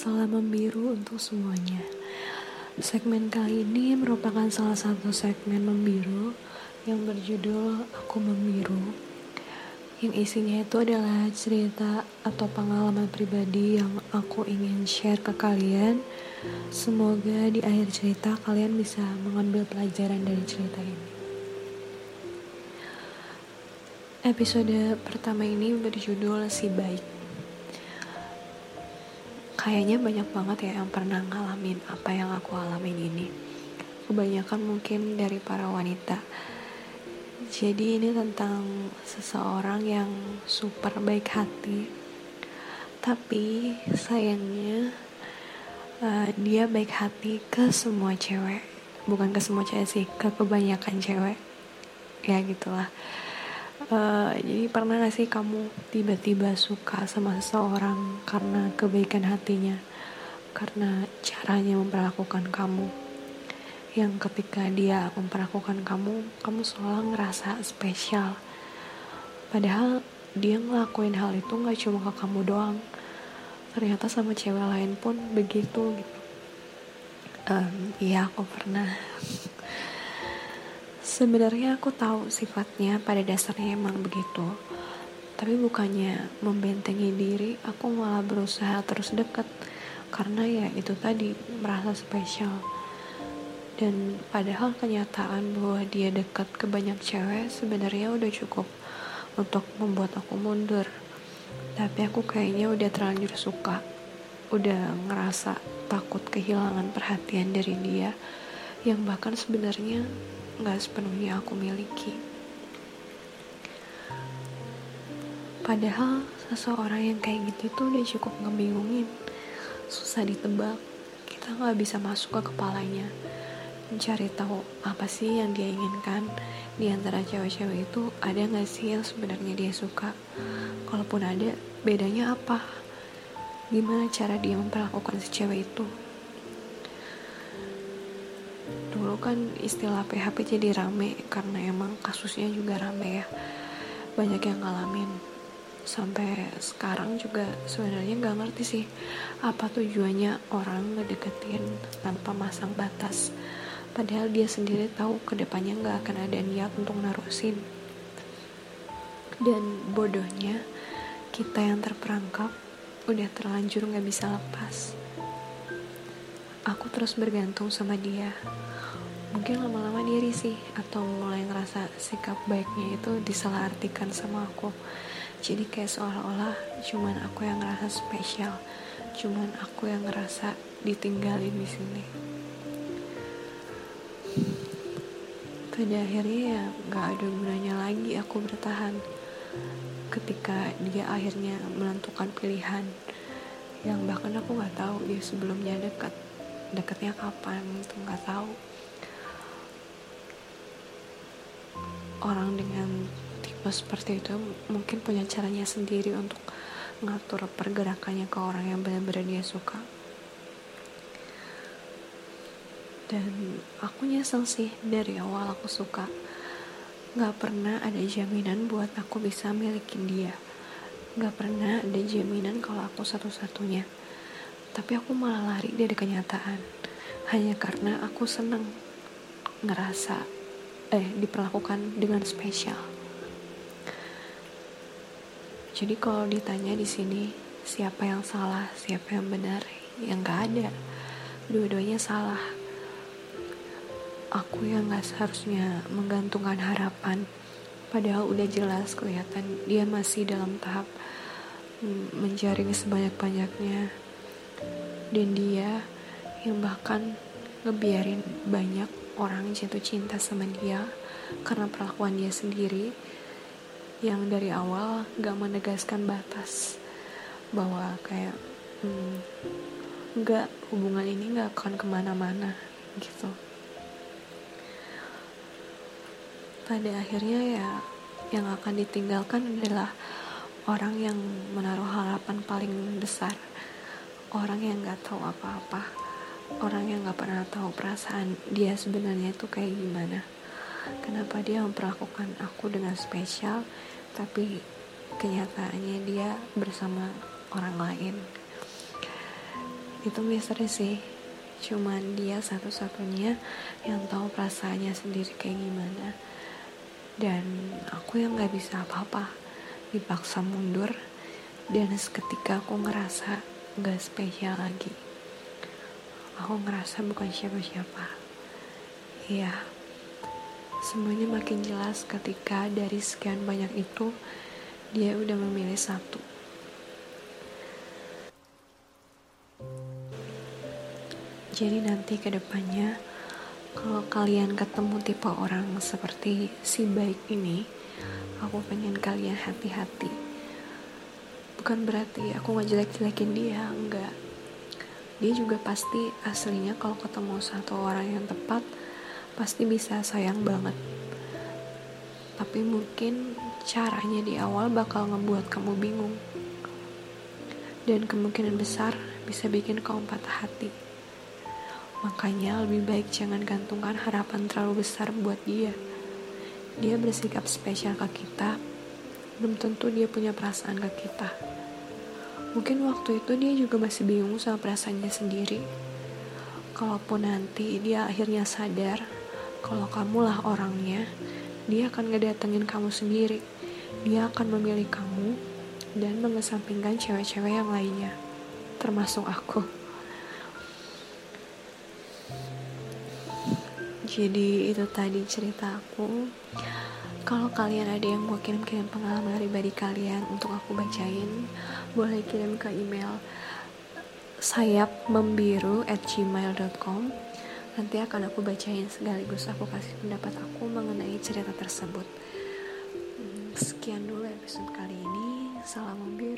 Salam membiru untuk semuanya. Segmen kali ini merupakan salah satu segmen membiru yang berjudul Aku Membiru. Yang isinya itu adalah cerita atau pengalaman pribadi yang aku ingin share ke kalian. Semoga di akhir cerita kalian bisa mengambil pelajaran dari cerita ini. Episode pertama ini berjudul Si Baik kayaknya banyak banget ya yang pernah ngalamin apa yang aku alamin ini. Kebanyakan mungkin dari para wanita. Jadi ini tentang seseorang yang super baik hati. Tapi sayangnya uh, dia baik hati ke semua cewek. Bukan ke semua cewek sih ke kebanyakan cewek. Ya gitulah Uh, jadi pernah gak sih kamu tiba-tiba suka sama seseorang karena kebaikan hatinya, karena caranya memperlakukan kamu, yang ketika dia memperlakukan kamu, kamu selalu ngerasa spesial. Padahal dia ngelakuin hal itu gak cuma ke kamu doang, ternyata sama cewek lain pun begitu gitu. Um, iya aku pernah Sebenarnya aku tahu sifatnya pada dasarnya emang begitu. Tapi bukannya membentengi diri, aku malah berusaha terus deket. Karena ya itu tadi, merasa spesial. Dan padahal kenyataan bahwa dia dekat ke banyak cewek sebenarnya udah cukup untuk membuat aku mundur. Tapi aku kayaknya udah terlanjur suka. Udah ngerasa takut kehilangan perhatian dari dia. Yang bahkan sebenarnya gak sepenuhnya aku miliki. Padahal seseorang yang kayak gitu tuh udah cukup ngebingungin, susah ditebak, kita gak bisa masuk ke kepalanya, mencari tahu apa sih yang dia inginkan. Di antara cewek-cewek itu ada gak sih yang sebenarnya dia suka, kalaupun ada bedanya apa, gimana cara dia memperlakukan si cewek itu kan istilah PHP jadi rame karena emang kasusnya juga rame ya. Banyak yang ngalamin. Sampai sekarang juga sebenarnya nggak ngerti sih apa tujuannya orang ngedeketin tanpa masang batas. Padahal dia sendiri tahu ke depannya nggak akan ada niat untuk narusin. Dan bodohnya kita yang terperangkap udah terlanjur nggak bisa lepas. Aku terus bergantung sama dia mungkin lama-lama dia risih atau mulai ngerasa sikap baiknya itu disalahartikan sama aku. Jadi kayak seolah-olah cuman aku yang ngerasa spesial cuman aku yang ngerasa ditinggalin di sini. Pada akhirnya ya nggak ada gunanya lagi aku bertahan ketika dia akhirnya menentukan pilihan. Yang bahkan aku nggak tahu dia sebelumnya dekat dekatnya kapan itu nggak tahu orang dengan tipe seperti itu mungkin punya caranya sendiri untuk ngatur pergerakannya ke orang yang benar-benar dia suka. Dan aku nyesel sih dari awal aku suka. Gak pernah ada jaminan buat aku bisa milikin dia. Gak pernah ada jaminan kalau aku satu-satunya. Tapi aku malah lari dari kenyataan. Hanya karena aku seneng ngerasa eh diperlakukan dengan spesial. Jadi kalau ditanya di sini siapa yang salah, siapa yang benar, yang nggak ada. Dua-duanya salah. Aku yang nggak seharusnya menggantungkan harapan, padahal udah jelas kelihatan dia masih dalam tahap menjaring sebanyak-banyaknya. Dan dia yang bahkan ngebiarin banyak orang jatuh cinta sama dia karena perlakuan dia sendiri yang dari awal gak menegaskan batas bahwa kayak hmm, gak hubungan ini gak akan ke mana-mana gitu. Pada akhirnya ya yang akan ditinggalkan adalah orang yang menaruh harapan paling besar. Orang yang gak tahu apa-apa orang yang gak pernah tahu perasaan dia sebenarnya itu kayak gimana. Kenapa dia memperlakukan aku dengan spesial tapi kenyataannya dia bersama orang lain. Itu misteri sih. Cuman dia satu-satunya yang tahu perasaannya sendiri kayak gimana. Dan aku yang gak bisa apa-apa. Dipaksa mundur. Dan seketika aku ngerasa gak spesial lagi aku ngerasa bukan siapa-siapa. Iya. Semuanya makin jelas ketika dari sekian banyak itu dia udah memilih satu. Jadi nanti ke depannya kalau kalian ketemu tipe orang seperti si baik ini aku pengen kalian hati-hati. Bukan berarti aku nggak jelek-jelekin dia enggak dia juga pasti aslinya kalau ketemu satu orang yang tepat pasti bisa sayang banget. Tapi mungkin caranya di awal bakal ngebuat kamu bingung. Dan kemungkinan besar bisa bikin kamu patah hati. Makanya lebih baik jangan gantungkan harapan terlalu besar buat dia. Dia bersikap spesial ke kita. Belum tentu dia punya perasaan ke kita Mungkin waktu itu dia juga masih bingung sama perasaannya sendiri. Kalaupun nanti dia akhirnya sadar kalau kamulah orangnya, dia akan ngedatengin kamu sendiri. Dia akan memilih kamu dan mengesampingkan cewek-cewek yang lainnya, termasuk aku. Jadi itu tadi cerita aku. Kalau kalian ada yang mau kirim-kirim pengalaman pribadi kalian untuk aku bacain, boleh kirim ke email sayap at gmail.com nanti akan aku bacain sekaligus aku kasih pendapat aku mengenai cerita tersebut. Hmm, sekian dulu episode kali ini. Salam membiru